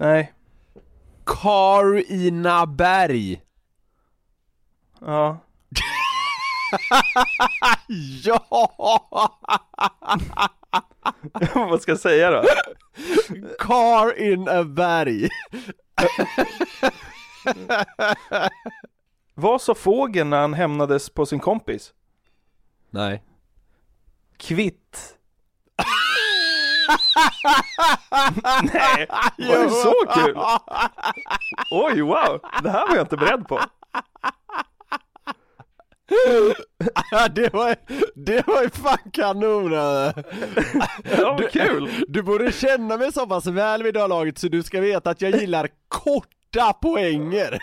Nej. Carina Berg Ja. Ja! Vad ska jag säga då? Car in a berg Vad sa fågeln när han hämnades på sin kompis? Nej Kvitt. Nej, var det så kul? Oj, wow, det här var jag inte beredd på. det var, det var ju fan kanon! Ja, vad kul. Du borde känna mig så pass väl vid det här laget så du ska veta att jag gillar korta poänger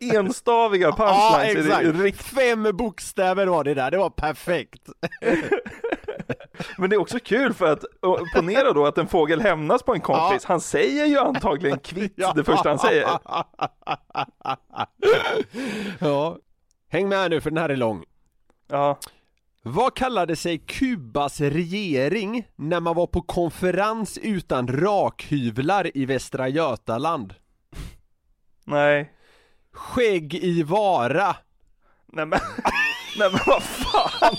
Enstaviga Ja punchlines. det exakt, rikt- fem bokstäver var det där, det var perfekt Men det är också kul för att, ponera då att en fågel hämnas på en kompis, han säger ju antagligen kvitt det första han säger. Ja. Häng med nu för den här är lång. Ja, Vad kallade sig Kubas regering när man var på konferens utan rakhyvlar i Västra Götaland? nej. Skägg i Vara. Nej men, nej men vad fan.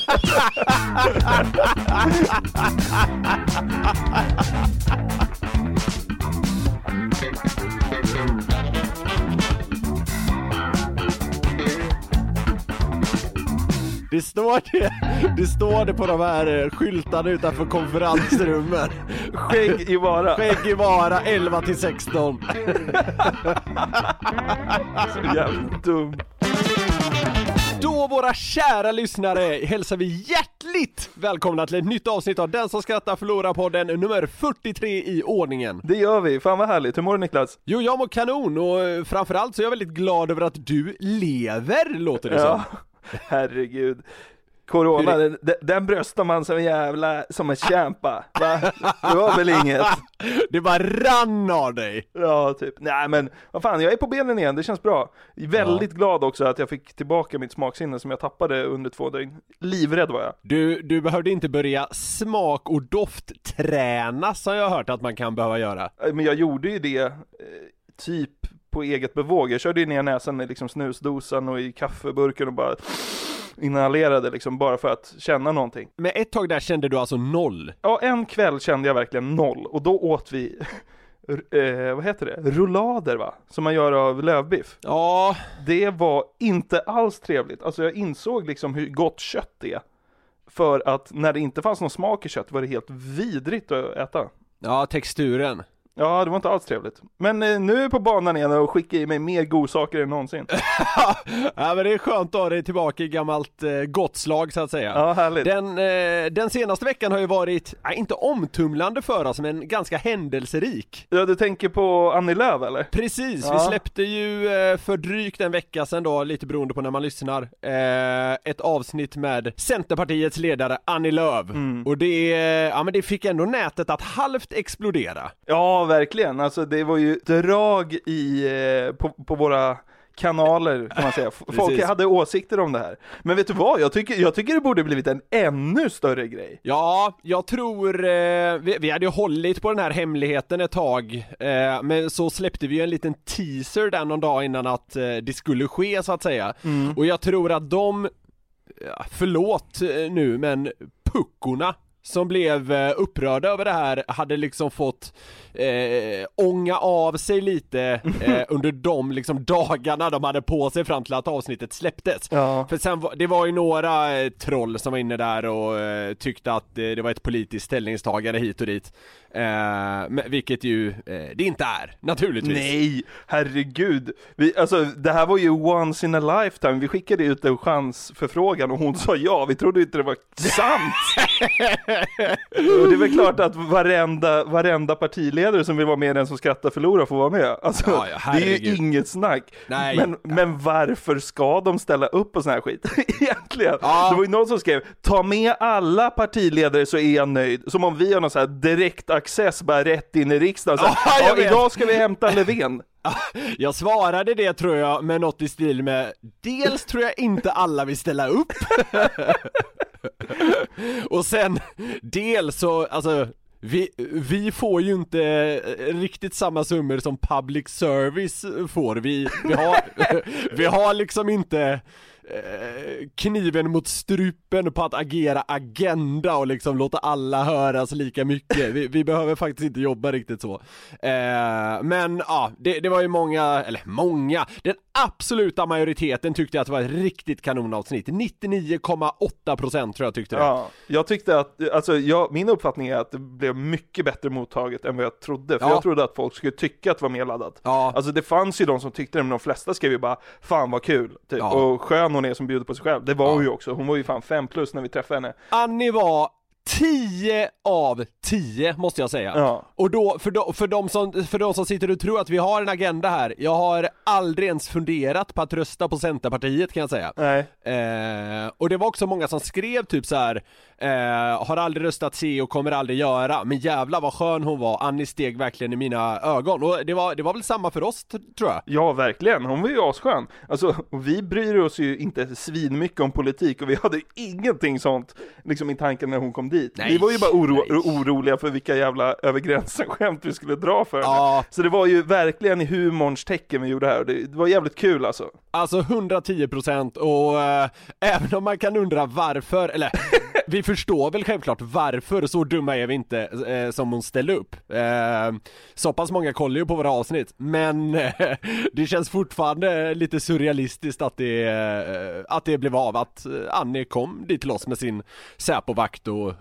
Det står det, det står det på de här eh, skyltarna utanför konferensrummen Skägg i vara. Skägg i Vara 11 till 16 Så jävla dum. Då våra kära lyssnare hälsar vi hjärtligt välkomna till ett nytt avsnitt av Den som skrattar förlorar podden nummer 43 i ordningen Det gör vi, fan vad härligt. Hur mår du Niklas? Jo, jag mår kanon och eh, framförallt så är jag väldigt glad över att du lever, låter det Ja, som herregud. Corona, den, den bröstar man som en jävla, som en kämpa. Va? Det var väl inget? Det bara rann av dig! Ja, typ. Nej men, vad fan, jag är på benen igen, det känns bra. Väldigt glad också att jag fick tillbaka mitt smaksinne som jag tappade under två dygn. Livrädd var jag. Du, du behövde inte börja smak och doftträna som jag har hört att man kan behöva göra Eh, Men jag gjorde ju det, eh, typ på eget bevåg. Jag körde ju ner näsan i liksom snusdosan och i kaffeburken och bara inhalerade liksom bara för att känna någonting. Men ett tag där kände du alltså noll? Ja, en kväll kände jag verkligen noll och då åt vi, eh, vad heter det, rullader va? Som man gör av lövbiff. Ja, Det var inte alls trevligt. Alltså jag insåg liksom hur gott kött det är. För att när det inte fanns någon smak i kött var det helt vidrigt att äta. ja texturen Ja, det var inte alls trevligt. Men eh, nu är jag på banan igen och skickar i mig mer godsaker än någonsin. Ja men det är skönt att ha dig tillbaka i gammalt eh, gott slag så att säga Ja, härligt. Den, eh, den senaste veckan har ju varit, nej, inte omtumlande för oss men ganska händelserik Ja, du tänker på Annie Lööf eller? Precis, Ja. vi släppte ju eh, för drygt en vecka sedan då, lite beroende på när man lyssnar, eh, ett avsnitt med Centerpartiets ledare Annie Lööf Mm. Och det, ja men det fick ändå nätet att halvt explodera Ja, verkligen. Alltså det var ju drag i, eh, på, på våra kanaler kan man säga. Folk hade åsikter om det här. Men vet du vad? Jag tycker, jag tycker det borde blivit en ännu större grej. Ja, jag tror, eh, vi, vi hade ju hållit på den här hemligheten ett tag, eh, men så släppte vi ju en liten teaser där någon dag innan att eh, det skulle ske så att säga. Och jag tror att de, ja, förlåt eh, nu, men puckorna som blev eh, upprörda över det här hade liksom fått eh, ånga av sig lite eh, under de liksom dagarna de hade på sig fram till att avsnittet släpptes. Ja. För sen det var ju några eh, troll som var inne där och eh, tyckte att eh, det var ett politiskt ställningstagande hit och dit. Eh, men, vilket ju det inte är, naturligtvis. Nej, herregud. Vi, alltså, det här var ju once in a lifetime. Vi skickade ut en chansförfrågan och hon sa ja. Vi trodde inte det var sant. och det är väl klart att varenda, varenda partiledare som vill vara med i Den som skrattar förlorar får vara med. Alltså, Ja, ja, det är ju inget snack. Nej. Men, men varför ska de ställa upp på sån här skit? Egentligen. Ja. Det var ju någon som skrev, ta med alla partiledare så är jag nöjd. Som om vi har någon sån här direkt access bara rätt in i riksdagen. Så, här, Ja, ja, idag ska vi hämta Löfven. Jag svarade det tror jag med något i stil med Dels tror jag inte alla vill ställa upp. Och sen Dels så, alltså vi, vi får ju inte eh, riktigt samma summor som public service får, vi, vi, har, vi har liksom inte kniven mot strupen på att agera agenda och liksom låta alla höras lika mycket. Vi, vi behöver faktiskt inte jobba riktigt så. Eh, men ja, det, det var ju många, eller många, den absoluta majoriteten tyckte att det var ett riktigt kanonavsnitt. 99,8% tror jag tyckte det. Ja, jag tyckte att, alltså jag, min uppfattning är att det blev mycket bättre mottaget än vad jag trodde. För Ja. jag trodde att folk skulle tycka att det var mer laddat. Ja. Alltså det fanns ju de som tyckte det, men de flesta skrev ju bara 'Fan vad kul' typ. Ja. Och skön hon är som bjuder på sig själv. Det var Ja. hon ju också, hon var ju fan 5 plus när vi träffade henne. Annie var 10 av 10 måste jag säga. Ja. Och då, för, de, för, de som, för de som sitter och tror att vi har en agenda här, jag har aldrig ens funderat på att rösta på Centerpartiet kan jag säga. Nej. Eh, och det var också många som skrev typ så här. Eh, har aldrig röstat C och kommer aldrig göra, men jävlar vad skön hon var, Annie steg verkligen i mina ögon. Och det var, det var väl samma för oss tror jag. Ja, verkligen. Hon var ju asskön. Alltså, vi bryr oss ju inte svinmycket om politik och vi hade ingenting sånt liksom i tanken när hon kom dit. Nej, vi var ju bara oro nej. oroliga för vilka jävla över gränsen-skämt vi skulle dra för. Ja. Så det var ju verkligen i humorns tecken vi gjorde det här och det, det var jävligt kul alltså. Alltså 110% och eh, även om man kan undra varför, eller vi förstår väl självklart varför, så dumma är vi inte eh, som hon ställde upp. Eh, så pass många kollar ju på våra avsnitt, men eh, det känns fortfarande lite surrealistiskt att det, eh, att det blev av, att Annie kom dit till oss med sin Säpovakt och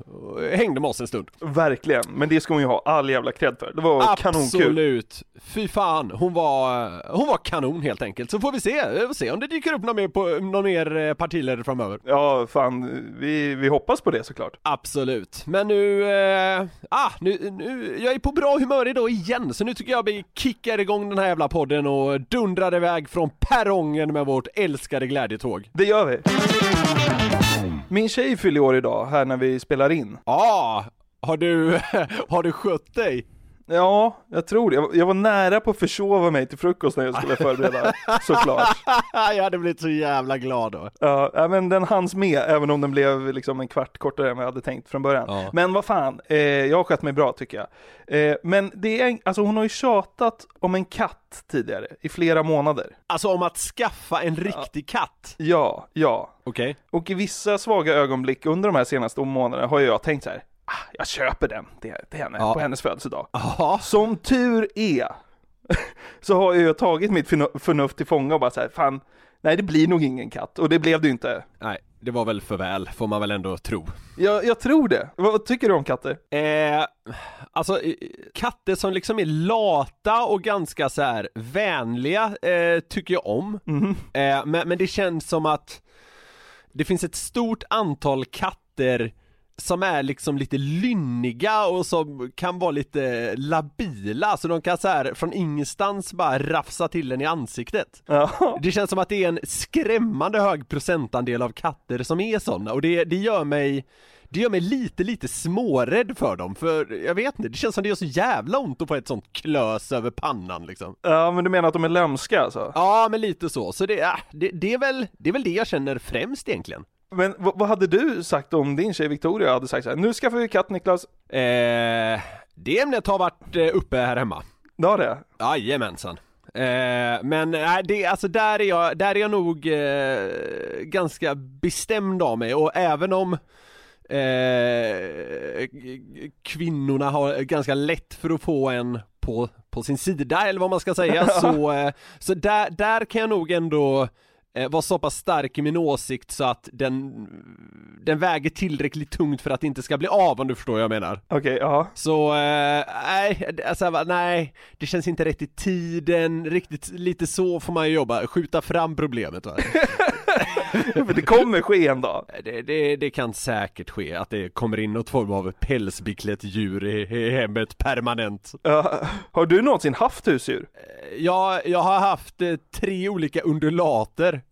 hängde med oss en stund. Verkligen, men det ska hon ju ha all jävla cred för. Det var kanonkul. Absolut! Fy fan, hon var, hon var kanon helt enkelt. Så får vi se, vi får se om det dyker upp någon mer, på, någon mer eh, partiledare framöver. Ja, fan, vi, vi hoppas på det såklart. Absolut, men nu, eh, ah, nu, nu, jag är på bra humör idag igen, så nu tycker jag vi kickar igång den här jävla podden och dundrar iväg från perrongen med vårt älskade glädjetåg. Det gör vi. Min tjej fyller år idag, här när vi spelar in. Ah, har du, har du skött dig? Ja, jag tror det. Jag, jag var nära på att försova mig till frukost när jag skulle förbereda, såklart. jag hade blivit så jävla glad då. Ja, ja, men den hanns med, även om den blev liksom en kvart kortare än vad jag hade tänkt från början. Ja. Men vad fan, eh, jag har skött mig bra tycker jag. Eh, men det är, alltså hon har ju tjatat om en katt tidigare, i flera månader. Alltså om att skaffa en riktig katt. Ja, ja. Okej. Och i vissa svaga ögonblick under de här senaste månaderna har jag tänkt så här. Ah, jag köper den till, till henne Ja. på hennes födelsedag. Ja. Som tur är så har jag tagit mitt förnu- förnuft till fånga och bara så här, fan, nej det blir nog ingen katt. Och det blev det ju inte. Nej, det var väl för väl, får man väl ändå tro. Jag, jag tror det. Vad, tycker du om katter? Eh, alltså katter som liksom är lata och ganska så här vänliga eh, tycker jag om. Mhm. Eh, men, men det känns som att det finns ett stort antal katter som är liksom lite lynniga och som kan vara lite labila, så de kan så här från ingenstans bara rafsa till en i ansiktet. Ja. Det känns som att det är en skrämmande hög procentandel av katter som är sådana och det, det gör mig det gör mig lite, lite smårädd för dem, för jag vet inte, det känns som det gör så jävla ont att få ett sånt klös över pannan liksom. ja, men du menar att de är lömska alltså? Ja, men lite så, så det, äh, det, det, är väl, det är väl det jag känner främst egentligen. Men vad, vad hade du sagt om din tjej Victoria hade sagt så här, nu skaffar vi katt Niklas? Eh, det ämnet har varit eh, uppe här hemma. Det har det? Jajamensan. Eh, men nej, det, alltså där är jag, där är jag nog eh, ganska bestämd av mig och även om eh, kvinnorna har ganska lätt för att få en på, på sin sida eller vad man ska säga så, eh, så där, där kan jag nog ändå eh, vara så pass stark i min åsikt så att den, den väger tillräckligt tungt för att det inte ska bli av om du förstår vad jag menar. Okej, ja. Så, eh, nej, alltså, va, nej, det känns inte rätt i tiden, riktigt, lite så får man ju jobba, skjuta fram problemet va? För det kommer ske en dag. det, det, det kan säkert ske att det kommer in något form av pälsbeklätt djur i, hemmet permanent. Ja. har du någonsin haft husdjur? Jag, jag har haft eh, tre olika undulater.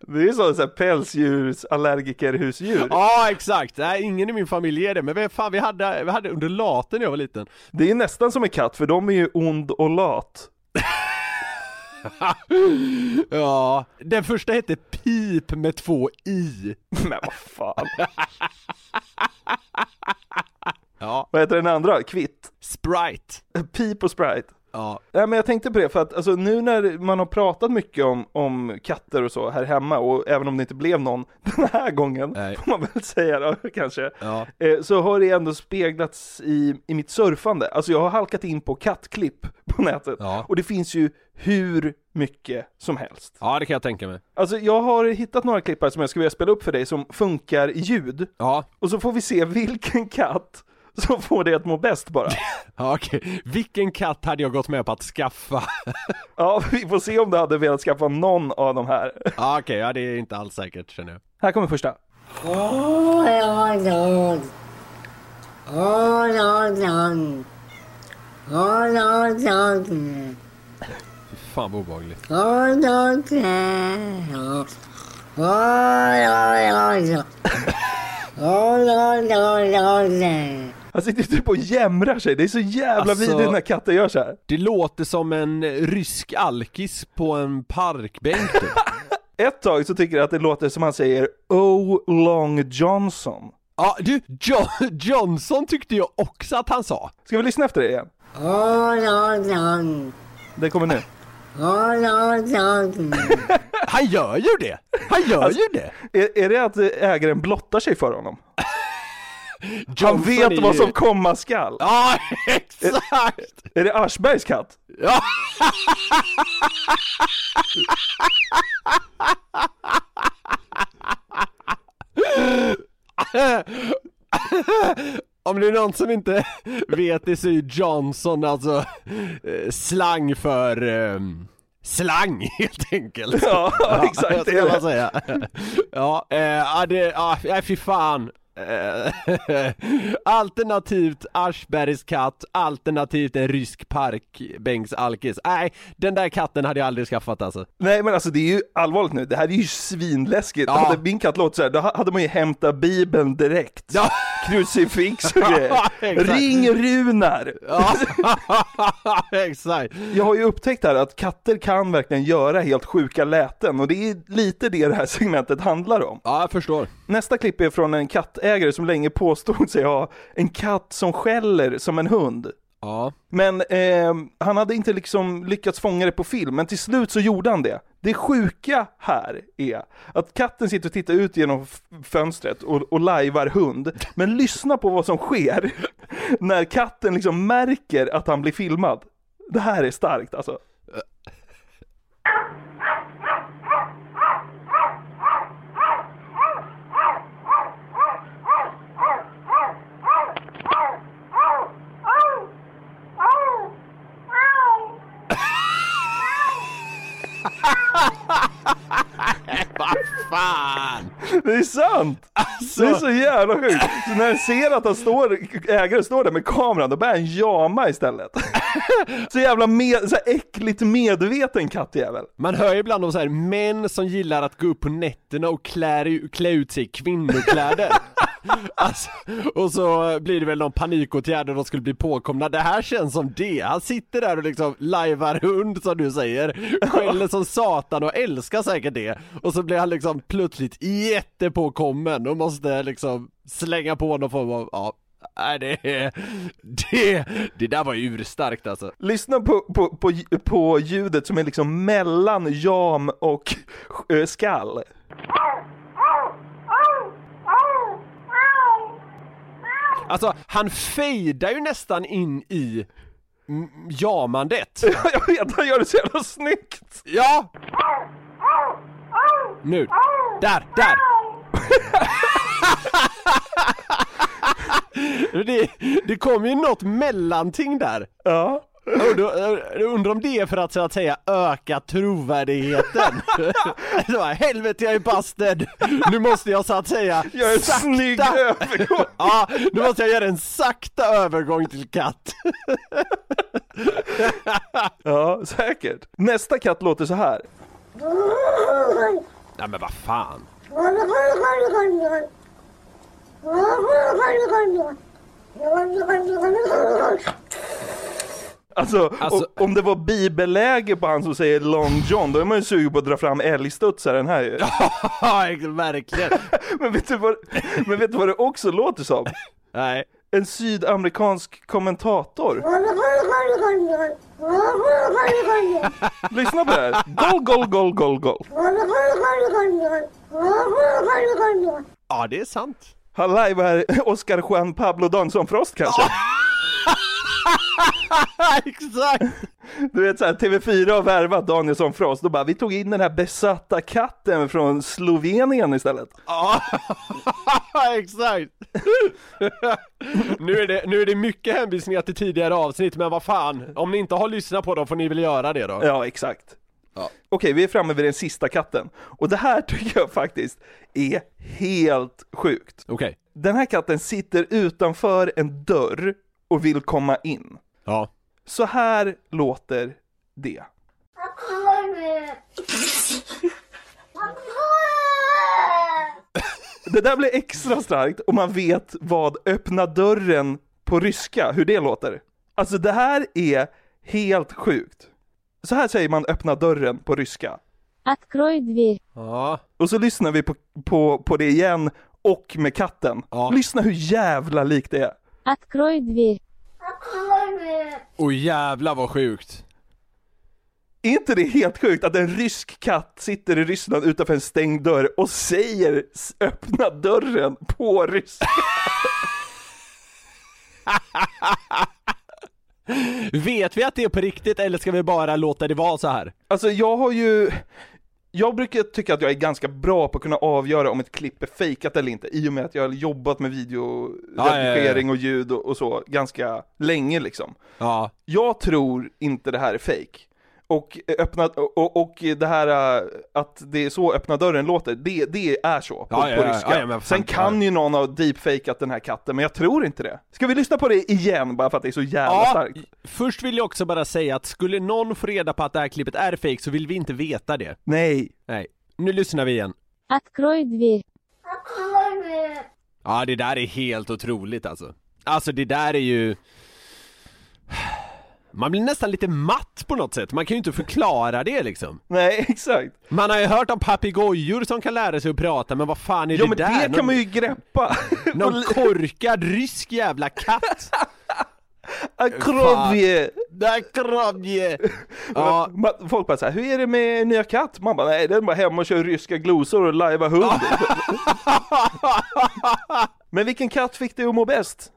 Det är så, så här pälsdjursallergiker-husdjur. Ja exakt, nej ingen i min familj är det, men fan vi hade, vi hade undulater när jag var liten. Det är nästan som en katt, för de är ju ond och lat. Ja, den första hette Pip med två i. Men vad fan. Ja, Vad heter den andra? Kvitt? Sprite. Pip och Sprite. Ja, Nej men jag tänkte på det för att alltså, nu när man har pratat mycket om, om katter och så här hemma och även om det inte blev någon den här gången, Nej. får man väl säga då kanske, ja. eh, så har det ändå speglats i, i mitt surfande. Alltså jag har halkat in på kattklipp på nätet Ja. och det finns ju hur mycket som helst. ja det kan jag tänka mig. Alltså jag har hittat några klippar som jag skulle vilja spela upp för dig som funkar i ljud Ja, och så får vi se vilken katt som får det att må bäst bara. ja okej. Vilken katt hade jag gått med på att skaffa? Ja, vi får se om du hade velat skaffa någon av de här. Ja okej, ja det är inte alls säkert känner jag. Här kommer första. Oh. Oh. Oh. Fy fan vad obehagligt. Oh, Lord, Lord. Oh, Lord, Han sitter typ och jämrar sig, det är så jävla Alltså- vidrigt när katter gör så här. Det låter som en rysk alkis på en parkbänk typ. Ett tag så tycker jag att det låter som han säger Oh Long Johnson. Ja du, jo Johnson tyckte jag också att han sa. Ska vi lyssna efter det igen? Oh, Lord, Lord. Det kommer nu. Han gör ju det! Han gör ju det! Är, är det att ägaren blottar sig för honom? Han Johnson vet är vad som komma skall. Ja, exakt! Är det Aschbergs katt? Ja. Om det är någon som inte vet det så är Johnson alltså eh, slang för ehm, slang helt enkelt. Ja, exakt, det det är det. säga. Ja, ja det, ja, nej fy fan. Eh, alternativt Aschbergs katt, alternativt en rysk parkbänksalkis. Nej, den där katten hade jag aldrig skaffat alltså. Nej men alltså det är ju allvarligt nu, det här är ju svinläskigt. Ja. Hade min katt låtit så här, då hade man ju hämtat bibeln direkt. Ja. Krucifix och grejer. Ring Runar! Ja, exakt. Jag har ju upptäckt här att katter kan verkligen göra helt sjuka läten och det är lite det det här segmentet handlar om. Ja, jag förstår. Nästa klipp är från en kattägare som länge påstod sig ha en katt som skäller som en hund. Ja. Men eh, han hade inte liksom lyckats fånga det på film, men till slut så gjorde han det. Det sjuka här är att katten sitter och tittar ut genom fönstret och, och lajvar hund, men lyssna på vad som sker när katten liksom märker att han blir filmad. Det här är starkt alltså. Fan! Det är sant! Det är så jävla sjukt! Så när jag ser att han står, ägaren står där med kameran, då börjar han jama istället. Så jävla med, så äckligt medveten kattjävel. Man hör ju ibland om så här män som gillar att gå upp på nätterna och klä, klä ut sig i kvinnokläder. alltså, och så blir det väl någon panikåtgärd och de skulle bli påkomna. Det här känns som det. Han sitter där och liksom lajvar hund som du säger, skäller som satan och älskar säkert det. Och så blir han liksom plötsligt jättepåkommen och måste liksom slänga på någon form av, ja, Nej det, det, det där var ju urstarkt alltså. Lyssna på, på, på, på ljudet som är liksom mellan jam och eh, skall. Alltså han fejdar ju nästan in i jamandet. Jag vet, han gör det så jävla snyggt! Ja! Nu, där, där! det, det kom ju något mellanting där. Ja. Och då, jag undrar om det är för att så att säga öka trovärdigheten. Så bara, Helvete jag är busted! Nu måste jag så att säga Gör en snygg övergång! Ja, nu måste jag göra en sakta övergång till katt. Ja, säkert. Nästa katt låter så här. Nej men vad fan. Alltså, Alltså- o- om det var bibelläge på han som säger Long John, då är man ju sugen på att dra fram älgstudsaren här ju. Ja, verkligen. Men vet, du vad, men vet du vad det också låter som? Nej. En sydamerikansk kommentator. Lyssna på det här. Gol, gol, gol, gol, gol. Ja, det är sant. Han lajvar Oscar Juan Pablo Donsson Frost kanske? Exakt! Du vet såhär, TV4 har värvat Danielsson Frost, då bara vi tog in den här besatta katten från Slovenien istället. Ja, exakt! nu, är det, nu är det mycket hänvisningar till tidigare avsnitt, men vad fan, om ni inte har lyssnat på dem får ni väl göra det då? Ja, exakt. Ja. Okej, vi är framme vid den sista katten. Och det här tycker jag faktiskt är helt sjukt. Okej. Den här katten sitter utanför en dörr och vill komma in. Ja. Så här låter det. Det där blir extra starkt om man vet vad öppna dörren på ryska, hur det låter. Alltså det här är helt sjukt. Så här säger man öppna dörren på ryska. Открой дверь. Ja. Och så lyssnar vi på, på, på det igen och med katten. Ja. Lyssna hur jävla likt det är. Открой дверь. Och jävlar vad sjukt. Är inte det helt sjukt att en rysk katt sitter i Ryssland utanför en stängd dörr och säger "S- öppna dörren på ryska? Vet vi att det är på riktigt eller ska vi bara låta det vara så här? Alltså jag har ju, jag brukar tycka att jag är ganska bra på att kunna avgöra om ett klipp är fejkat eller inte, i och med att jag har jobbat med videoredigering och ljud och, och så ganska länge liksom. Ja. Jag tror inte det här är fake. Och, öppna, och, och det här äh, att det är så öppna dörren låter, det, det är så på, Ja, ja, på ja, ryska. ja, ja, men fan, Sen kan ju någon ha deepfakat den här katten, men jag tror inte det. Ska vi lyssna på det igen bara för att det är så jävla ja, starkt? först vill jag också bara säga att skulle någon få reda på att det här klippet är fake så vill vi inte veta det. Nej. Nej. Nu lyssnar vi igen. Открой дверь. Ja, det där är helt otroligt alltså. Alltså det där är ju... Man blir nästan lite matt på något sätt, man kan ju inte förklara det liksom. Nej, exakt. Man har ju hört om papegojor som kan lära sig att prata, men vad fan är Ja det men där? det kan man ju greppa. Någon korkad rysk jävla katt! Akrovje! Där krabje! Ja, Folk bara såhär, hur är det med nya katt? Man bara, nej den bara hemma och kör ryska glosor och lajvar hund. men vilken katt fick dig att må bäst?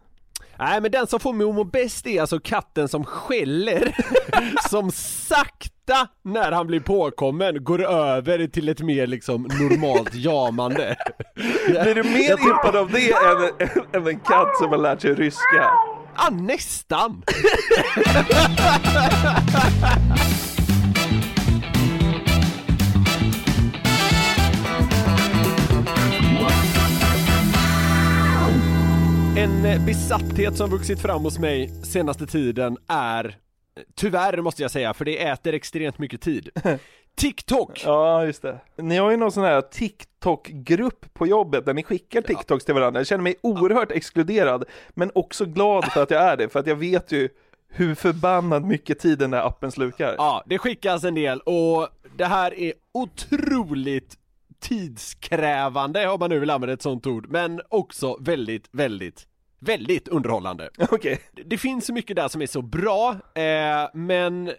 Nej men den som får må bäst är alltså katten som skäller, som sakta när han blir påkommen går över till ett mer liksom normalt jamande. Blir du mer impad av det än, än en katt som har lärt sig ryska? Ah, nästan! En eh, besatthet som vuxit fram hos mig senaste tiden är, tyvärr måste jag säga, för det äter extremt mycket tid. TikTok! Ja, just det. Ni har ju någon sån här TikTok-grupp på jobbet där ni skickar TikToks till varandra. Jag känner mig oerhört exkluderad, men också glad för att jag är det, för att jag vet ju hur förbannat mycket tid den där appen slukar. Ja, det skickas en del och det här är otroligt tidskrävande om man nu vill använda ett sånt ord, men också väldigt, väldigt, väldigt underhållande. Okej. Det finns så mycket där som är så bra, eh, men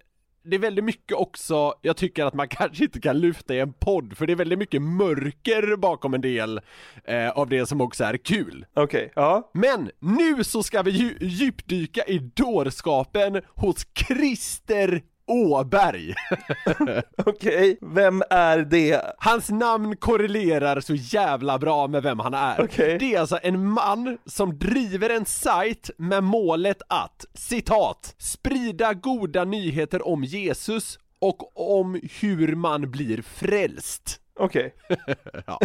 det är väldigt mycket också, jag tycker att man kanske inte kan lyfta i en podd, för det är väldigt mycket mörker bakom en del eh, av det som också är kul. Okej, ja. Men nu så ska vi dju- djupdyka i dårskapen hos Christer Åberg. Okej, vem är det? Hans namn korrelerar så jävla bra med vem han är. Okej. Det är alltså en man som driver en sajt med målet att, citat, sprida goda nyheter om Jesus och om hur man blir frälst. Okej. Ja.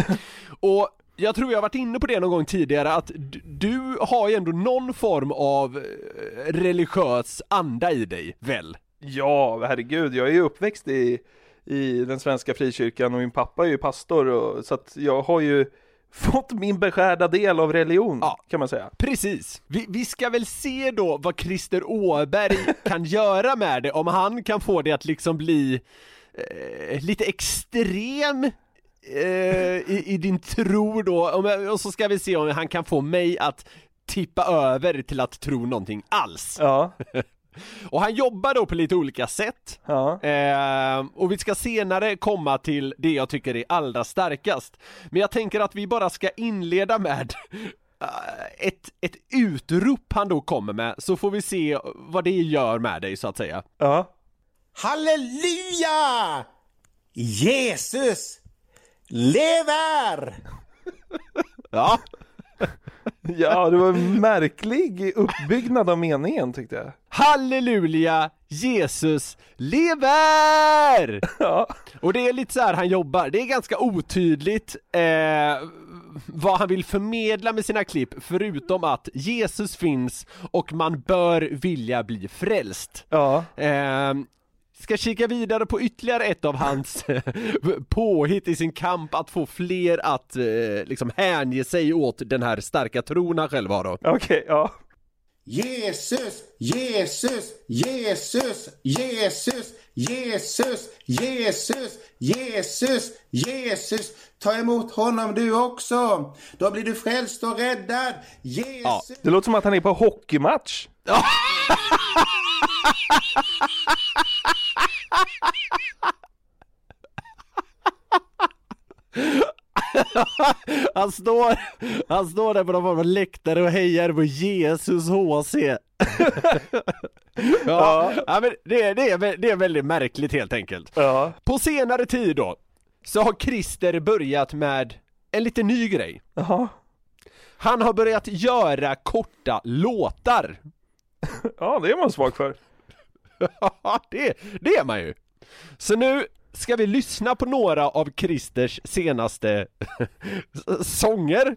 Och jag tror jag har varit inne på det någon gång tidigare att du har ju ändå någon form av eh, religiös anda i dig, väl? Ja, herregud, jag är ju uppväxt i, i den svenska frikyrkan och min pappa är ju pastor och, så att jag har ju fått min beskärda del av religion, Ja. kan man säga. Precis. Vi, vi ska väl se då vad Christer Åberg kan göra med det, om han kan få det att liksom bli eh, lite extrem eh, i, i din tro då, jag- och så ska vi se om han kan få mig att tippa över till att tro någonting alls. Ja, Och han jobbar då på lite olika sätt. ja, Eh, och vi ska senare komma till det jag tycker är allra starkast. Men jag tänker att vi bara ska inleda med eh, ett, ett utrop han då kommer med, så får vi se vad det gör med dig så att säga. ja. Halleluja! Jesus lever! Ja, Ja, det var en märklig uppbyggnad av meningen tyckte jag. halleluja, Jesus lever! Ja, Och det är lite så här han jobbar, det är ganska otydligt eh, vad han vill förmedla med sina klipp förutom att Jesus finns och man bör vilja bli frälst. ja, Eh, ska kika vidare på ytterligare ett av hans påhitt i sin kamp att få fler att eh, liksom hänge sig åt den här starka tron han själv har då. okej, ja. Jesus, Jesus, Jesus, Jesus, Jesus, Jesus, Jesus, Jesus. Ta emot honom du också. Då blir du frälst och räddad. Jesus. Det låter som att han är på hockeymatch. Han står, han står där på någon form av läktare och hejar på Jesus HC. ja, ja. men det, är- det, är, det är väldigt märkligt helt enkelt. Ja, På senare tid då, så har Christer börjat med en lite ny grej. jaha. Han har börjat göra korta låtar. Ja, det är man svag för. Ja, det, det är man ju. Så nu ska vi lyssna på några av Christers senaste sånger.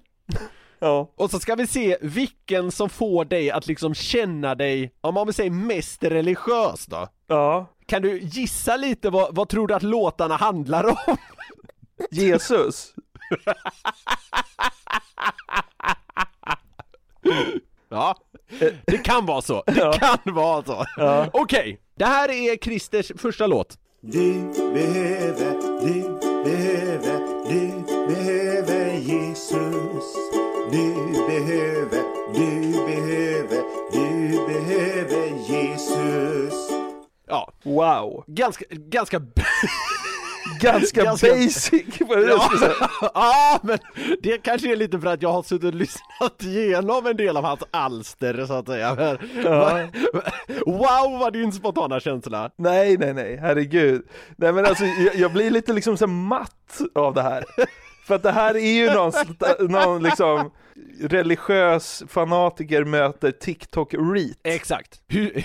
Ja, Och så ska vi se vilken som får dig att liksom känna dig, om man vill säga mest religiös då. ja. Kan du gissa lite vad, vad tror du att låtarna handlar om? Jesus. Ja, det kan vara så. Det Ja. kan vara så. Ja. Okej, det här är Christers första låt. Du behöver, du behöver, du behöver Jesus. Du behöver, du behöver, du behöver Jesus. Ja, Wow. ganska, ganska... Ganska, Ganska- basic var det säga. ja, men det kanske är lite för att jag har suttit och lyssnat igenom en del av hans alster så att säga. Men, Ja. Wow vad din spontana känsla! Nej, nej, nej, herregud. Nej men alltså, jag, jag blir lite liksom så matt av det här. För att det här är ju någon, någon liksom religiös fanatiker möter TikTok-reet. Exakt. Hur,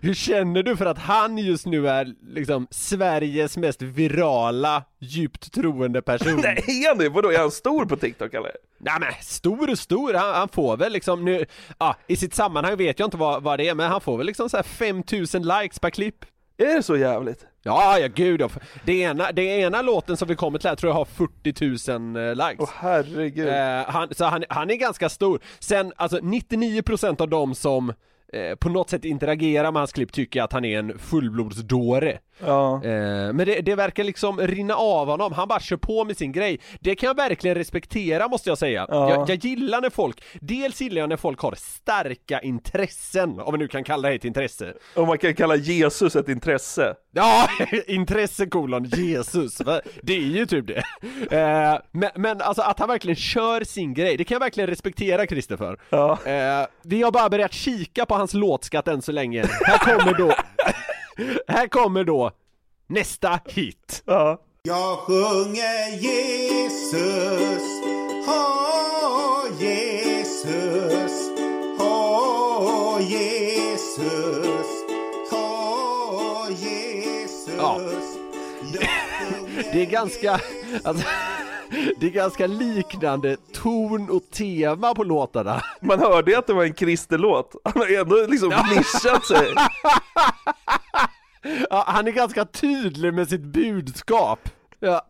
hur känner du för att han just nu är liksom Sveriges mest virala, djupt troende person? Nej, är han det? Vadå, är han stor på TikTok eller? Nej men stor och stor, han, han får väl liksom nu, ja i sitt sammanhang vet jag inte vad, vad det är men han får väl liksom så här 5000 likes per klipp Är det så jävligt? Ja, ja gud ja. Det ena, det ena låten som vi kommer till här tror jag har 40 000 eh, likes Åh herregud. Eh, han, så han, han är ganska stor. Sen, alltså 99% av dem som eh, på något sätt interagerar med hans klipp tycker att han är en fullblodsdåre. Ja. Eh, men det, det verkar liksom rinna av honom, han bara kör på med sin grej. Det kan jag verkligen respektera måste jag säga. Ja. Jag, jag gillar när folk, dels gillar jag när folk har starka intressen, om man nu kan kalla det ett intresse. Och man kan kalla Jesus ett intresse. Ja, intresse kolon Jesus, det är ju typ det. Eh, men, men alltså att han verkligen kör sin grej, det kan jag verkligen respektera Christer för. Ja. Eh, vi har bara börjat kika på hans låtskatt än så länge. Här kommer då, här kommer då nästa hit. Ja. Jag sjunger Jesus, åh Jesus, åh Jesus, åh Jesus. Ja. Det är ganska, alltså, det är ganska liknande ton och tema på låtarna. Man hörde ju att det var en kristerlåt. Han har ändå liksom nischat sig. Ja, han är ganska tydlig med sitt budskap. Ja.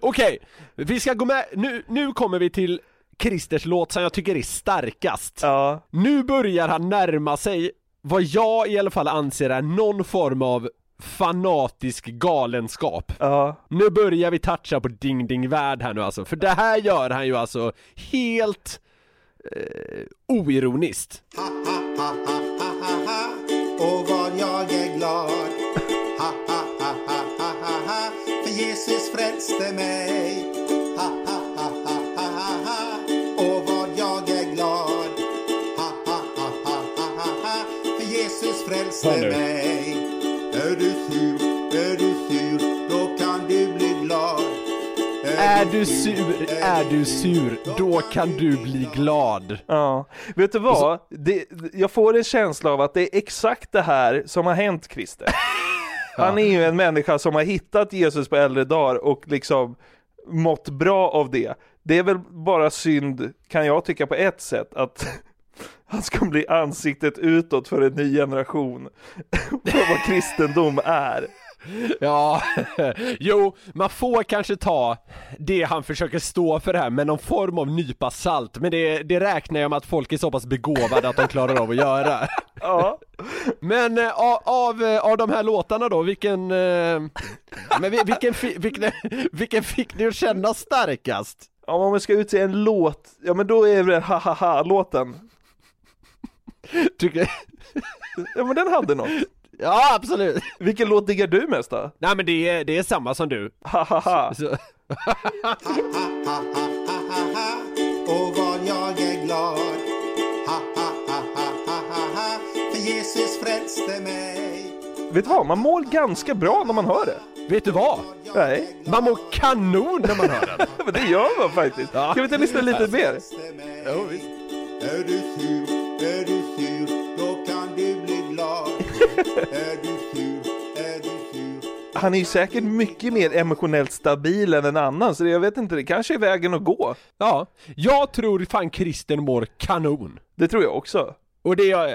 Okej, vi ska gå med, nu, nu kommer vi till Christers låt som jag tycker är starkast. Ja. Nu börjar han närma sig vad jag i alla fall anser är någon form av fanatisk galenskap. Ja. Nu börjar vi toucha på Ding Ding Värld här nu alltså, för det här gör han ju alltså helt eh, oironiskt. Ha, ha, ha. Och vad jag är glad. Ha, ha, ha, ha, ha, ha. För Jesus frälste mig. Ha, ha, ha, ha, ha, ha, ha. Och vad jag är glad. Ha, ha, ha, ha, ha, ha, ha. För Jesus frälste mig. Är du sur, är du sur, då kan du bli glad. Är du sur, är du sur, då kan du bli glad. Ja, vet du vad? Det, jag får en känsla av att det är exakt det här som har hänt Christer. Han är ju en människa som har hittat Jesus på äldre dagar och liksom mått bra av det. Det är väl bara synd, kan jag tycka på ett sätt, att han ska bli ansiktet utåt för en ny generation på vad kristendom är. Ja, jo, man får kanske ta det han försöker stå för här med någon form av nypa salt, men det, det räknar jag med att folk är så pass begåvade att de klarar av att göra. Ja, Men eh, av, av, eh, av de här låtarna då, vilken, eh, men vi- vilken, vilken, vilken fick ni att känna starkast? Ja, om man ska utse en låt, ja men då är det ha ha ha låten. Tycker, Ja men den hade något. ja absolut! Vilken låt diggar du mest då? Nej men det är, det är samma som du. Ha ha. Och vad jag är glad. Ha, ha, ha, ha, ha. För Jesus frälste mig. Vet du vad, man mår ganska bra när man hör det. vet du vad? Nej, Man mår kanon när man hör den. men det gör man faktiskt. Ja. Ska vi inte lyssna lite mer? Är du sur, är du sur, då kan du bli glad. är du sur, är du sur. Han är ju säkert mycket mer emotionellt stabil än en annan, så det, jag vet inte, det kanske är vägen att gå. Ja, jag tror fan Christer mår kanon. Det tror jag också. Och det är jag,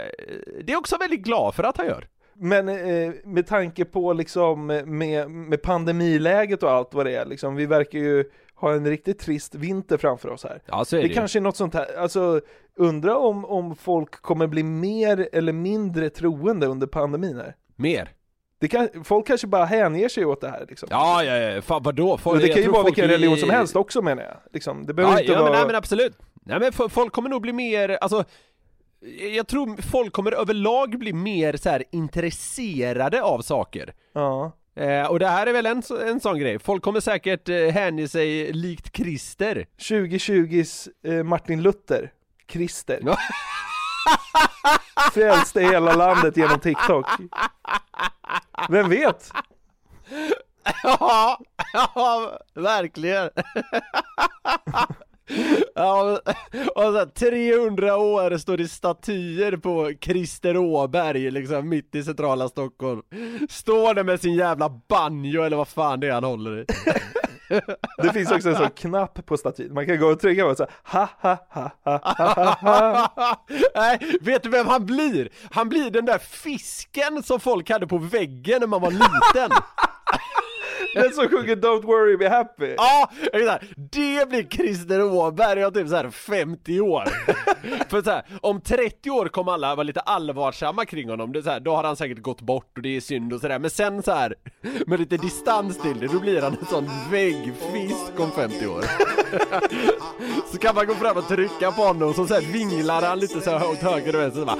det är också väldigt glad för att han gör. Men eh, med tanke på liksom eh, med, med pandemiläget och allt vad det är, liksom, vi verkar ju ha en riktigt trist vinter framför oss här. Ja, så är Det kanske är något sånt här, alltså undra om, om folk kommer bli mer eller mindre troende under pandemin här. Mer. Det kan, folk kanske bara hänger sig åt det här liksom. Ja, ja, ja, fan vadå? Folk, det kan ju vara vilken är- religion som helst också menar jag. Liksom, det behöver Ja, inte ja men, vara... nej, men absolut. Nej men folk kommer nog bli mer, alltså jag tror folk kommer överlag bli mer så här intresserade av saker. Ja. Eh, och det här är väl en, en sån grej. Folk kommer säkert eh, hänge sig likt Christer. 2020s eh, Martin Luther, Christer. Ja. Frälste hela landet genom TikTok. Vem vet? Ja, ja, verkligen. Ja, och så här, 300 år står det statyer på Christer Åberg liksom mitt i centrala Stockholm. Står där med sin jävla banjo eller vad fan det är han håller i. Det finns också en sån knapp på statyn. Man kan gå och trycka på så här, ha ha ha ha ha ha ha. Nej, vet du vem han blir? Han blir den där fisken som folk hade på väggen när man var liten. Den som sjunger Don't worry be happy. Ja, exakt. det blir Christer Åberg om typ så här 50 år. För så här, om 30 år kommer alla vara lite allvarsamma kring honom, det är så här, då har han säkert gått bort och det är synd och sådär, men sen så här med lite distans till det, då blir han en sån väggfisk om 50 år. så kan man gå fram och trycka på honom, så sen vinglar han lite så här åt höger och vänster, så bara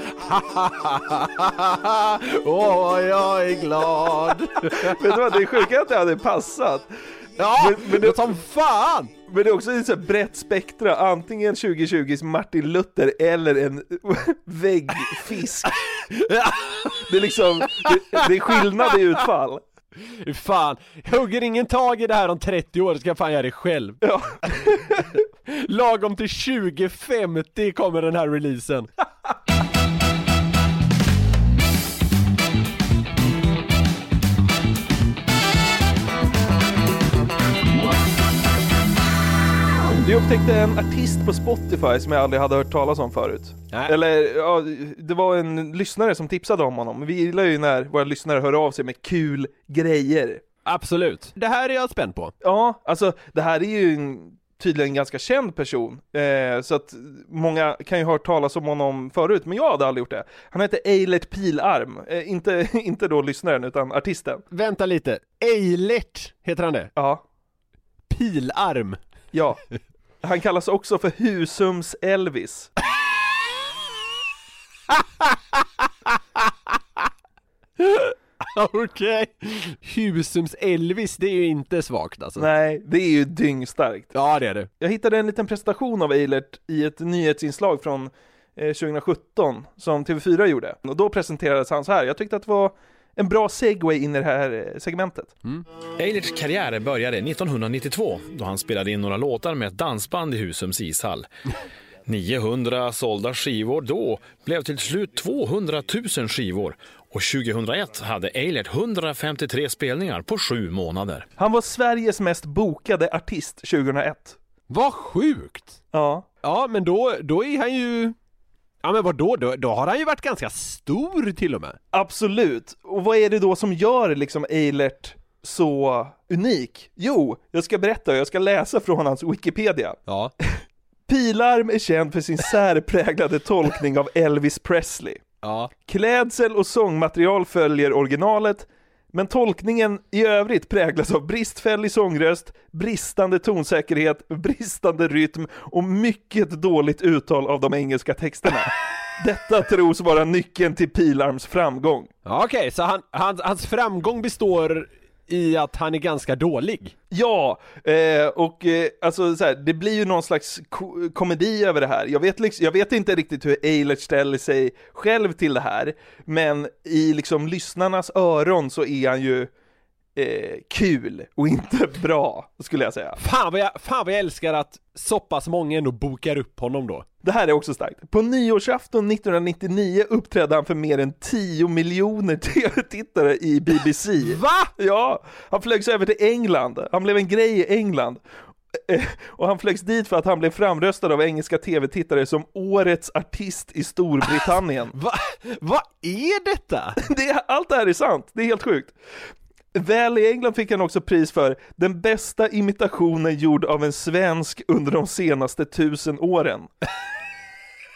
Åh, jag är glad. Vet du vad, det är sjuka att det hade passat. Ja, Men- men det- som fan! Men det är också ett så brett spektra, antingen 2020s Martin Luther eller en väggfisk. Det är liksom, det, det är skillnad i utfall. Fan, hugger ingen tag i det här om 30 år ska jag fan göra det själv. Ja. Lagom till 2050 kommer den här releasen. Vi upptäckte en artist på Spotify som jag aldrig hade hört talas om förut. Nej. Eller, ja, det var en lyssnare som tipsade om honom. Vi gillar ju när våra lyssnare hör av sig med kul grejer. Absolut. Det här är jag spänd på. Ja, alltså det här är ju en, tydligen en ganska känd person, eh, så att många kan ju ha hört talas om honom förut, men jag hade aldrig gjort det. Han heter Eilert Pilarm, eh, inte, inte då lyssnaren utan artisten. Vänta lite. Eilert, heter han det? Ja, Pilarm. ja. Han kallas också för Husums Elvis. Okej. Husums Elvis, det är ju inte svagt alltså. Nej, det är ju dyngstarkt. Ja, det är det. Jag hittade en liten presentation av Eilert i ett nyhetsinslag från eh, 2017 som TV4 gjorde. Och då presenterades han så här. Jag tyckte att det var en bra segway in i det här eh, segmentet. Eilerts karriär började 1992 då han spelade in några låtar med ett dansband i Husums ishall. 900 sålda skivor då blev till slut 200 000 skivor och 2001 hade Eilert 153 spelningar på sju månader. Han var Sveriges mest bokade artist 2001. Vad sjukt! Ja. Ja, men då, då är han ju... Ja men vadå, då, då har han ju varit ganska stor till och med. Absolut. Och vad är det då som gör liksom Eilert så unik? Jo, jag ska berätta jag ska läsa från hans Wikipedia. Ja. Pilarm är känd för sin särpräglade tolkning av Elvis Presley. Ja. Klädsel och sångmaterial följer originalet, men tolkningen i övrigt präglas av bristfällig sångröst, bristande tonsäkerhet, bristande rytm och mycket dåligt uttal av de engelska texterna. Detta tros vara nyckeln till Pilarms framgång. Okej, så han, han, hans framgång består i att han är ganska dålig? Ja, eh, och eh, alltså så här, det blir ju någon slags ko- komedi över det här. Jag vet, liksom, jag vet inte riktigt hur Eilert ställer sig själv till det här, men i liksom lyssnarnas öron så är han ju eh, kul och inte bra, skulle jag säga. Fan vad, jag, fan vad jag älskar att så pass många ändå bokar upp honom då. Det här är också starkt. På nyårsafton 1999 uppträdde han för mer än 10 miljoner tv-tittare i BBC. Va? Ja, han flögs över till England. Han blev en grej i England. Eh, Och han flögs dit för att han blev framröstad av engelska tv-tittare som årets artist i Storbritannien. Va, vad är detta? Det, är- allt det här är sant, det är helt sjukt. Väl i England fick han också pris för den bästa imitationen gjord av en svensk under de senaste tusen åren.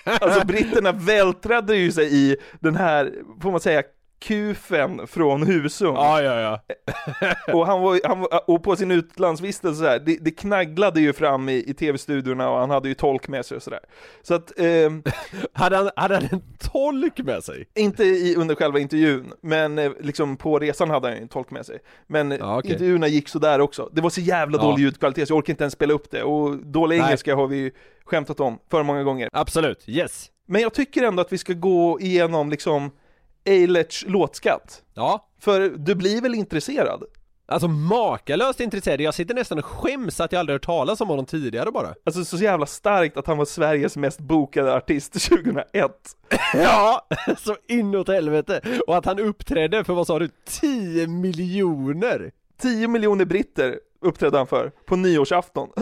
Alltså britterna vältrade ju sig i den här, får man säga, kufen från Husum. Ja, ja, ja. Och, han var, han var, och på sin utlandsvistelse så här, det, det knagglade ju fram i, i tv-studiorna och han hade ju tolk med sig och sådär. Så att, ehm, Hade han, hade han en tolk med sig? inte i, under själva intervjun, men eh, liksom på resan hade han ju en tolk med sig. Men eh, Ja, okej. intervjuerna gick så där också. Det var så jävla Ja. dålig ljudkvalitet så jag orkar inte ens spela upp det. Och dålig Nej. engelska har vi ju skämtat om för många gånger. Absolut, yes. Men jag tycker ändå att vi ska gå igenom liksom Eilerts låtskatt. Ja. För du blir väl intresserad? Alltså makalöst intresserad, jag sitter nästan och skäms att jag aldrig hört talas om honom tidigare bara. Alltså så jävla starkt att han var Sveriges mest bokade artist 2001. Ja, så inåt helvete! Och att han uppträdde för vad sa du, 10 miljoner? 10 miljoner britter uppträdde han för på nyårsafton.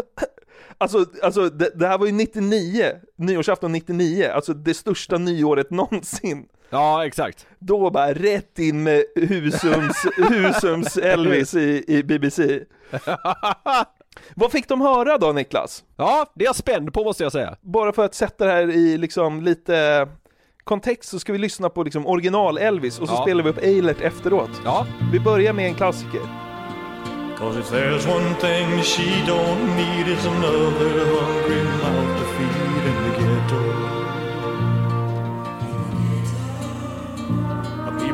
Alltså, alltså det, det här var ju 99, nyårsafton 99, alltså det största nyåret någonsin. Ja, exakt. Då bara rätt in med Husums, Husums Elvis i, i BBC. Vad fick de höra då Niklas? Ja, det är jag spänd på måste jag säga. Bara för att sätta det här i liksom lite kontext så ska vi lyssna på liksom original Elvis och så Ja. spelar vi upp Eilert efteråt. Ja. Vi börjar med en klassiker. Cause if there's one thing she don't need is another hungry mouth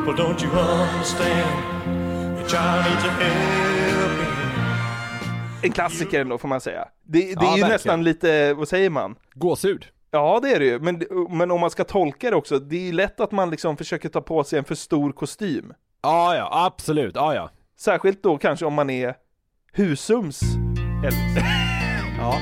People, don't you understand? Your child needs a helping hand. En klassiker ändå får man säga. Det, det Ja, är ju verkligen. nästan lite, vad säger man? Gåshud. Ja det är det ju, men, men om man ska tolka det också, det är ju lätt att man liksom försöker ta på sig en för stor kostym. Ja, ja, absolut. Ja, ja. Särskilt då kanske om man är Husums Elvis. ja.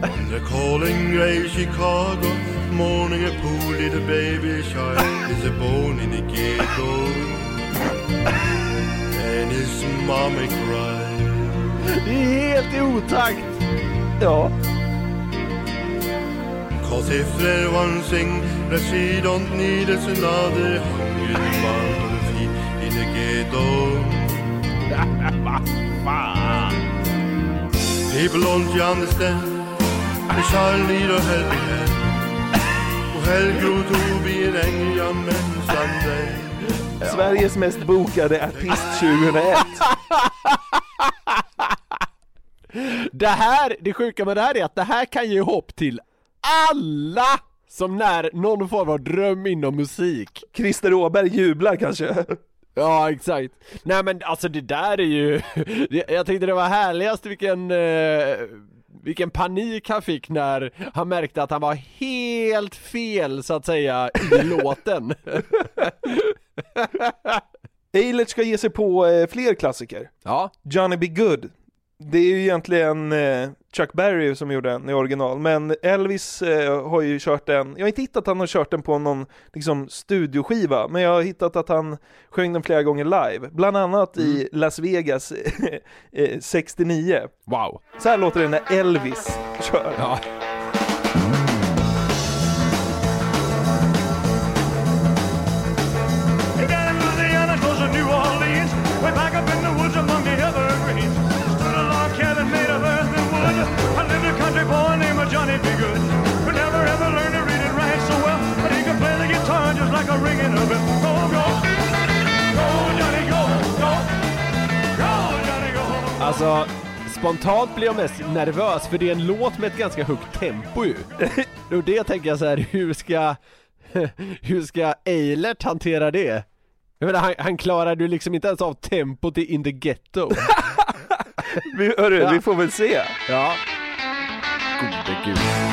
On the calling grey Chicago, morning a poor little baby child is a bone in the ghetto. And his mommy cry. Det är helt i otakt. Ja. Cause if there's one thing that she don't need is another hungry feed in the ghetto. People don't understand? Need a helping hand. Och helg grew to be an angry young man someday. Sveriges mest bokade artist 2001. Det här, det sjuka med det här är att det här kan ge hopp till alla som när någon form av dröm inom musik. Christer Åberg jublar kanske. Ja, exakt. Nej men alltså det där är ju, jag tänkte det var härligast vilken, eh, vilken panik han fick när han märkte att han var helt fel så att säga i låten. Eilert ska ge sig på eh, fler klassiker. Ja. Johnny B. Good. Det är ju egentligen eh, Chuck Berry som gjorde den i original, men Elvis eh, har ju kört den, jag har inte hittat att han har kört den på någon liksom, studioskiva, men jag har hittat att han sjöng den flera gånger live, bland annat i Las Vegas eh, 69. Wow. Så här låter det när Elvis kör. Ja. Alltså, spontant blir jag mest nervös för det är en låt med ett ganska högt tempo ju. Och det tänker jag så här, hur ska, hur ska Eilert hantera det? Jag menar, han, han klarar ju liksom inte ens av tempot i In the Ghetto. Vi, hörru, Ja. vi får väl se. Ja. Gode gud.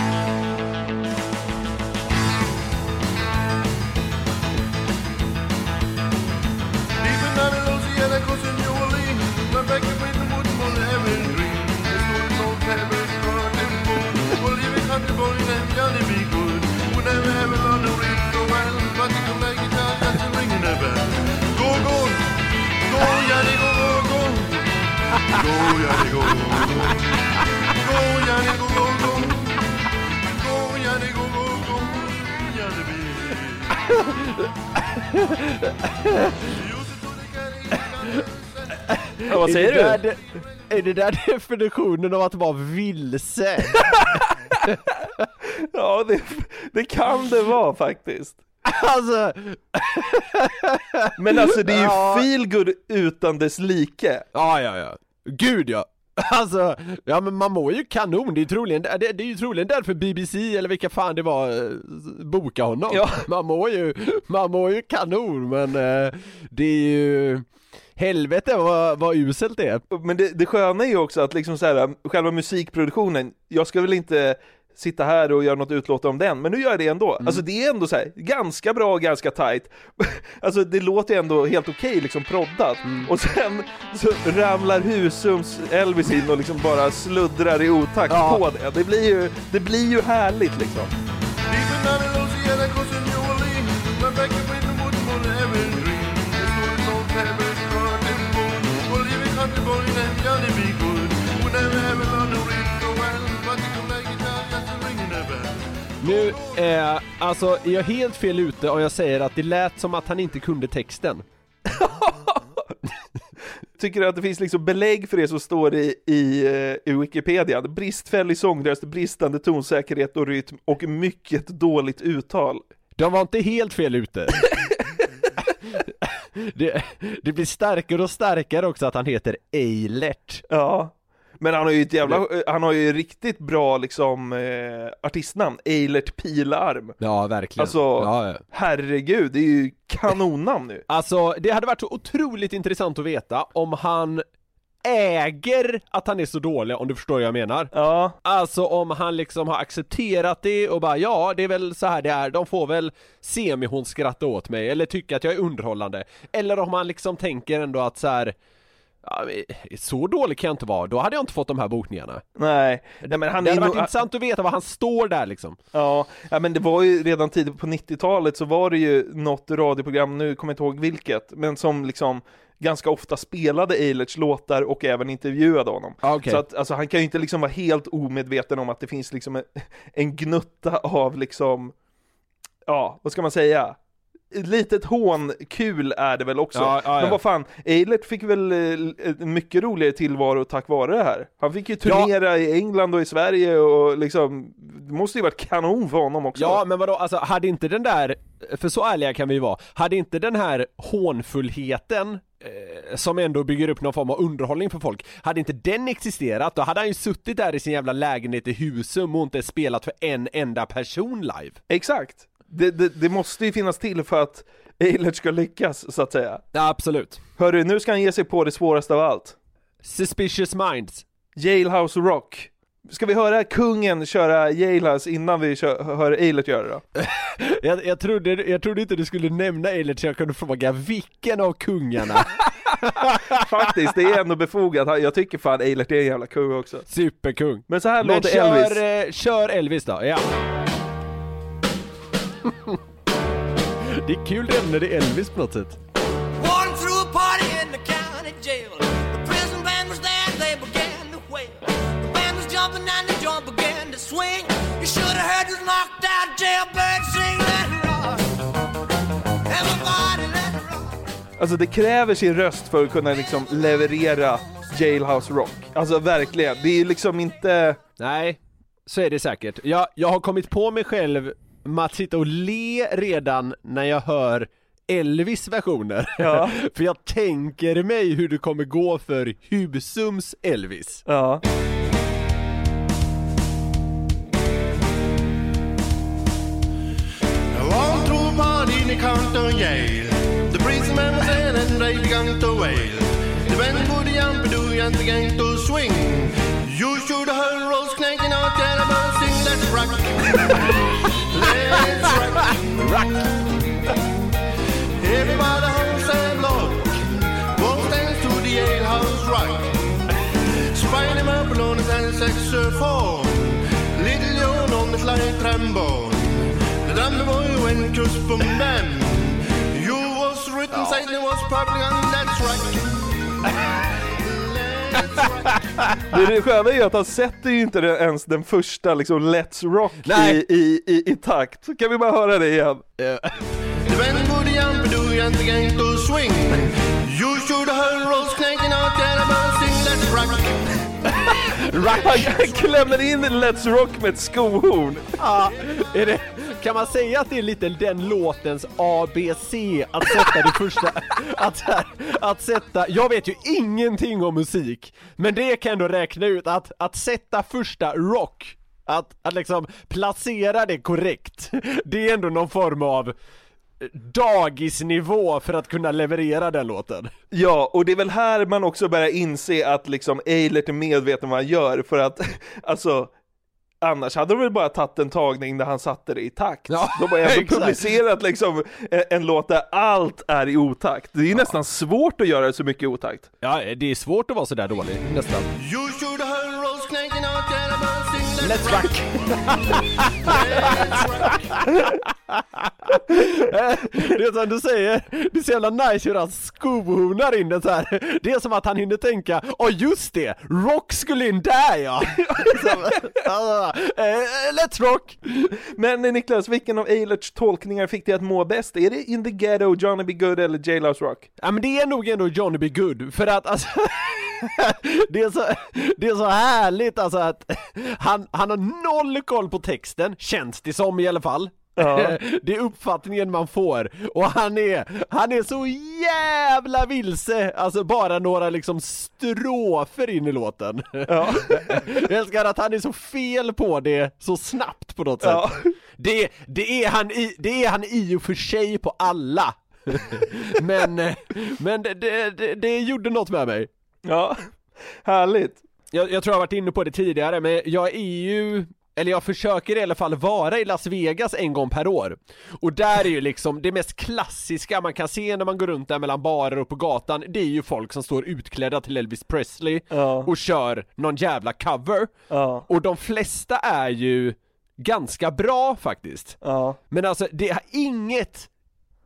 Ja, vad säger är du? de- Är det där definitionen av att vara vilse? Ja, det, det kan det vara faktiskt. Alltså, Men alltså det är ju Ja. feel good utan dess like. ja ja ja. Gud ja. Alltså, ja men man mår ju kanon, det är, troligen, det, det är ju troligen därför BBC eller vilka fan det var eh, boka honom. Ja. Man mår ju, man mår ju kanon men eh, det är ju Helvete vad, vad uselt det är. Men det, det sköna är ju också att liksom så här, själva musikproduktionen, jag ska väl inte sitta här och göra något utlåtande om den, men nu gör jag det ändå. Alltså det är ändå så här, ganska bra och ganska tight. Alltså det låter ju ändå helt okej liksom proddat. Och sen så ramlar Husums Elvis in och liksom bara sluddrar i otakt Ja. på det. Det blir ju, det blir ju härligt liksom. Nu, eh, alltså är jag helt fel ute om jag säger att det lät som att han inte kunde texten. Tycker att det finns liksom belägg för det som står i, i, eh, i Wikipedia. Bristfällig sångröst, bristande tonsäkerhet och rytm och mycket dåligt uttal. De var inte helt fel ute. det, det blir starkare och starkare också att han heter Eilert. Ja. Men han har ju ett jävla, han har ju riktigt bra liksom eh, artistnamn, Eilert Pilarm. Ja, verkligen. Alltså, ja, ja. herregud, det är ju kanonnamn nu. Alltså, det hade varit så otroligt intressant att veta om han äger att han är så dålig, om du förstår vad jag menar. Ja. Alltså om han liksom har accepterat det och bara ja, det är väl så här det är, de får väl se mig hon skratta åt mig, eller tycka att jag är underhållande. Eller om han liksom tänker ändå att så här. Ja, men så dålig kan jag inte vara, då hade jag inte fått de här bokningarna. Nej, Nej men han det hade varit nog- intressant att veta var han står där liksom. Ja, ja, men det var ju redan tidigt på 90-talet så var det ju något radioprogram, nu kommer jag inte ihåg vilket, men som liksom ganska ofta spelade Eilerts låtar och även intervjuade honom. Ah, okej. Så att alltså, han kan ju inte liksom vara helt omedveten om att det finns liksom en, en gnutta av liksom, ja, vad ska man säga? Litet hånkul är det väl också. Ja, ja, Men ja. vad fan, Eilert fick väl eh, en mycket roligare tillvaro tack vare det här. Han fick ju turnera i England och i Sverige och liksom, det måste ju varit kanon för honom också. Ja men vadå, alltså hade inte den där, för så ärliga kan vi ju vara, hade inte den här hånfullheten eh, som ändå bygger upp någon form av underhållning för folk, hade inte den existerat, då hade han ju suttit där i sin jävla lägenhet i Husum och inte spelat för en enda person live. Exakt. Det, det, det måste ju finnas till för att Eilert ska lyckas, så att säga. Ja, absolut. Hörru, nu ska han ge sig på det svåraste av allt. Suspicious Minds. Jailhouse Rock. Ska vi höra kungen köra Jailhouse innan vi kör, hör Eilert göra det då? Jag, jag, trodde, jag trodde inte du skulle nämna Eilert så jag kunde fråga vilken av kungarna? Faktiskt, det är ändå befogat. Jag tycker fan Eilert är en jävla kung också. Superkung. Men så här Men låter kör, Elvis. eh, kör Elvis då, ja. Det är kul redan när det är Elvis på något sätt. Alltså det kräver sin röst för att kunna liksom leverera Jailhouse Rock. Alltså verkligen, det är liksom inte... Nej, så är det säkert. Jag, jag har kommit på mig själv med att sitta och le redan när jag hör Elvis versioner. Ja. för jag tänker mig hur det kommer gå för Husums Elvis. Ja. On through a party in the county jail. The prison man was in and they began to wail. The band put the yampy and began to swing. You should have heard rolls clanking out there about sing let's rock. just boom bam. You was written, Satan was probably on that's right. Det, det sköna är ju att han sätter ju inte ens den första liksom Let's Rock i, i, i, i takt. Så kan vi bara höra det igen. Rock. Han klämmer in Let's Rock med ett skohorn. Ja, är det, kan man säga att det är lite den låtens ABC att sätta det första, att, här, att sätta, jag vet ju ingenting om musik, men det kan jag ändå räkna ut att, att sätta första rock, att, att liksom placera det korrekt, det är ändå någon form av dagisnivå för att kunna leverera den låten. Ja, och det är väl här man också börjar inse att liksom Eilert är medveten vad han gör för att, alltså Annars hade de väl bara tagit en tagning där han satte det i takt. Ja, de har ändå publicerat liksom en, en låt där allt är i otakt. Det är ju nästan svårt att göra det så mycket i otakt. Ja, det är svårt att vara sådär dålig, nästan. Let's, rock! Det är som du säger, det är så jävla nice hur han skohonar in det så här. Det är som att han hinner tänka, åh just det, Rock skulle in där ja! Eh, Let's rock! Men Niklas, vilken av Eilerts tolkningar fick dig att må bäst? Är det In the Ghetto, Johnny B. Good eller Jailhouse Rock? Ja men det är nog ändå Johnny B. Good, för att alltså det, är så, det är så härligt alltså att han, han har noll koll på texten, känns det som i alla fall. Ja. Det är uppfattningen man får, och han är, han är så jävla vilse, alltså bara några liksom strofer in i låten. Ja. Jag älskar att han är så fel på det så snabbt på något sätt. Ja. det, det, är han i, det är han i och för sig på alla. Men, men det, det, det, det gjorde något med mig Ja, härligt. jag, jag tror jag har varit inne på det tidigare, men jag är ju eller jag försöker i alla fall vara i Las Vegas en gång per år Och där är ju liksom det mest klassiska man kan se när man går runt där mellan barer och på gatan Det är ju folk som står utklädda till Elvis Presley Ja. och kör någon jävla cover Ja. Och de flesta är ju ganska bra faktiskt Ja. Men alltså det har inget,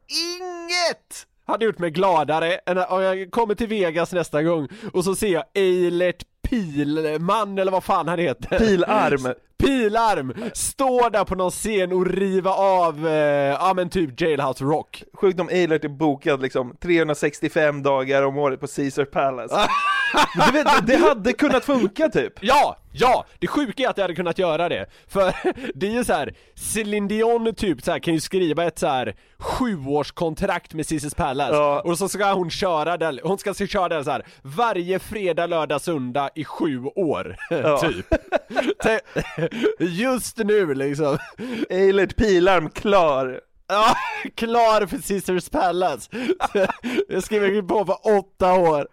inget hade gjort mig gladare än om jag kommer till Vegas nästa gång och så ser jag Eilert Pilman eller vad fan han heter Pilarm. Pilarm! Står där på någon scen och riva av, eh, ja men typ Jailhouse Rock Sjukt om Eilert är bokad liksom 365 dagar om året på Caesar Palace. Vet, det hade kunnat funka typ. Ja! Ja! Det sjuka är att jag hade kunnat göra det, för det är ju så här. Celine Dion typ så här, kan ju skriva ett så här sjuårskontrakt med Cissis Palace Ja. och så ska hon köra den, hon ska köra den så här varje fredag, lördag, söndag i sju år, Ja. typ Just nu liksom Eilert Pilarm klar. Ja, klar för Caesars Palace! Jag skriver på för åtta år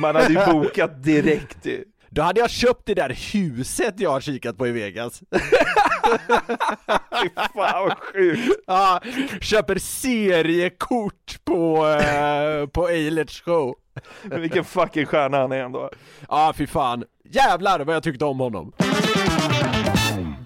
man hade ju bokat direkt ju. Då hade jag köpt det där huset jag har kikat på i Vegas Fy fan vad sjukt. Ja, köper seriekort på, eh, på Eilerts show Men Vilken fucking stjärna han är ändå. Ja, fy fan. Jävlar vad jag tyckte om honom.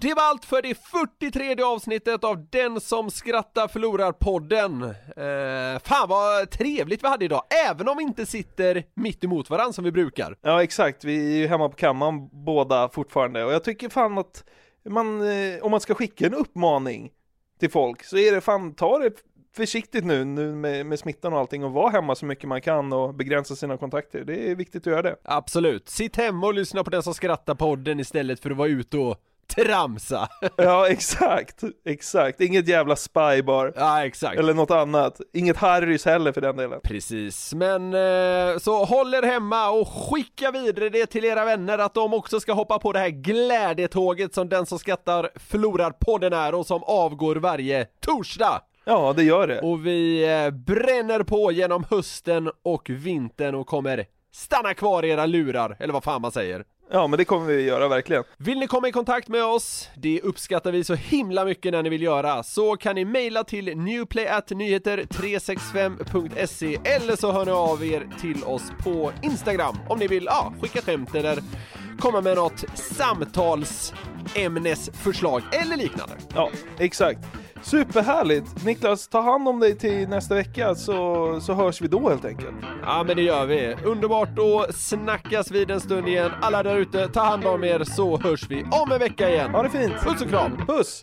Det var allt för det 43 avsnittet av Den som skrattar förlorar-podden. Eh, fan vad trevligt vi hade idag, även om vi inte sitter mitt emot varandra som vi brukar. Ja exakt, vi är ju hemma på kammaren båda fortfarande och jag tycker fan att man, eh, om man ska skicka en uppmaning till folk så är det fan, ta det försiktigt nu, nu med, med smittan och allting och var hemma så mycket man kan och begränsa sina kontakter. Det är viktigt att göra det. Absolut. Sitt hemma och lyssna på Den som skrattar-podden istället för att vara ute och tramsa. Ja exakt, exakt. Inget jävla spybar. Ja, exakt. Eller något annat. Inget Harrys heller för den delen. Precis, men eh, så håll er hemma och skicka vidare det till era vänner att de också ska hoppa på det här glädjetåget som den som skattar förlorar podden är och som avgår varje torsdag. Ja, det gör det. Och vi eh, bränner på genom hösten och vintern och kommer stanna kvar i era lurar, eller vad fan man säger. Ja, men det kommer vi göra verkligen. Vill ni komma i kontakt med oss? Det uppskattar vi så himla mycket när ni vill göra, så kan ni mejla till newplayatnyheter365.se eller så hör ni av er till oss på Instagram om ni vill ja, skicka skämt eller komma med något samtalsämnesförslag eller liknande. Ja, exakt. Superhärligt! Niklas, ta hand om dig till nästa vecka så, så hörs vi då helt enkelt. Ja men det gör vi. Underbart, då snackas vid en stund igen. Alla där ute, ta hand om er så hörs vi om en vecka igen. Ha det fint! Puss och kram! Puss!